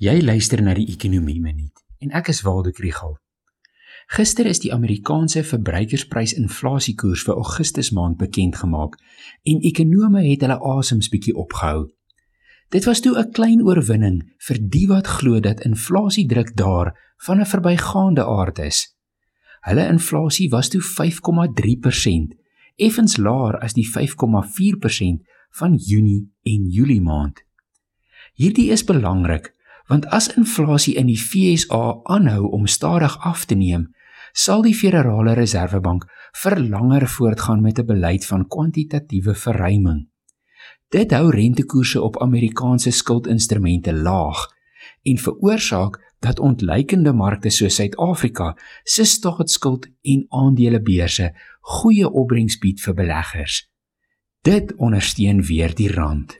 Jy luister na die Ekonomie Minuut en ek is Waldo Krugel. Gister is die Amerikaanse verbruikersprysinflasiekoers vir Augustus maand bekend gemaak en ekonome het hulle asems bietjie opgehou. Dit was toe 'n klein oorwinning vir die wat glo dat inflasiedruk daar van 'n verbygaande aard is. Hulle inflasie was toe 5,3%, effens laer as die 5,4% van Junie en Julie maand. Hierdie is belangrik want as inflasie in die FSA aanhou om stadig af te neem, sal die Federale Reservebank vir langer voortgaan met 'n beleid van kwantitatiewe verruiming. Dit hou rentekoerse op Amerikaanse skuldinstrumente laag en veroorsaak dat ontleikende markte soos Suid-Afrika se staatsskuld en aandelebeurse goeie opbrengs bied vir beleggers. Dit ondersteun weer die rand.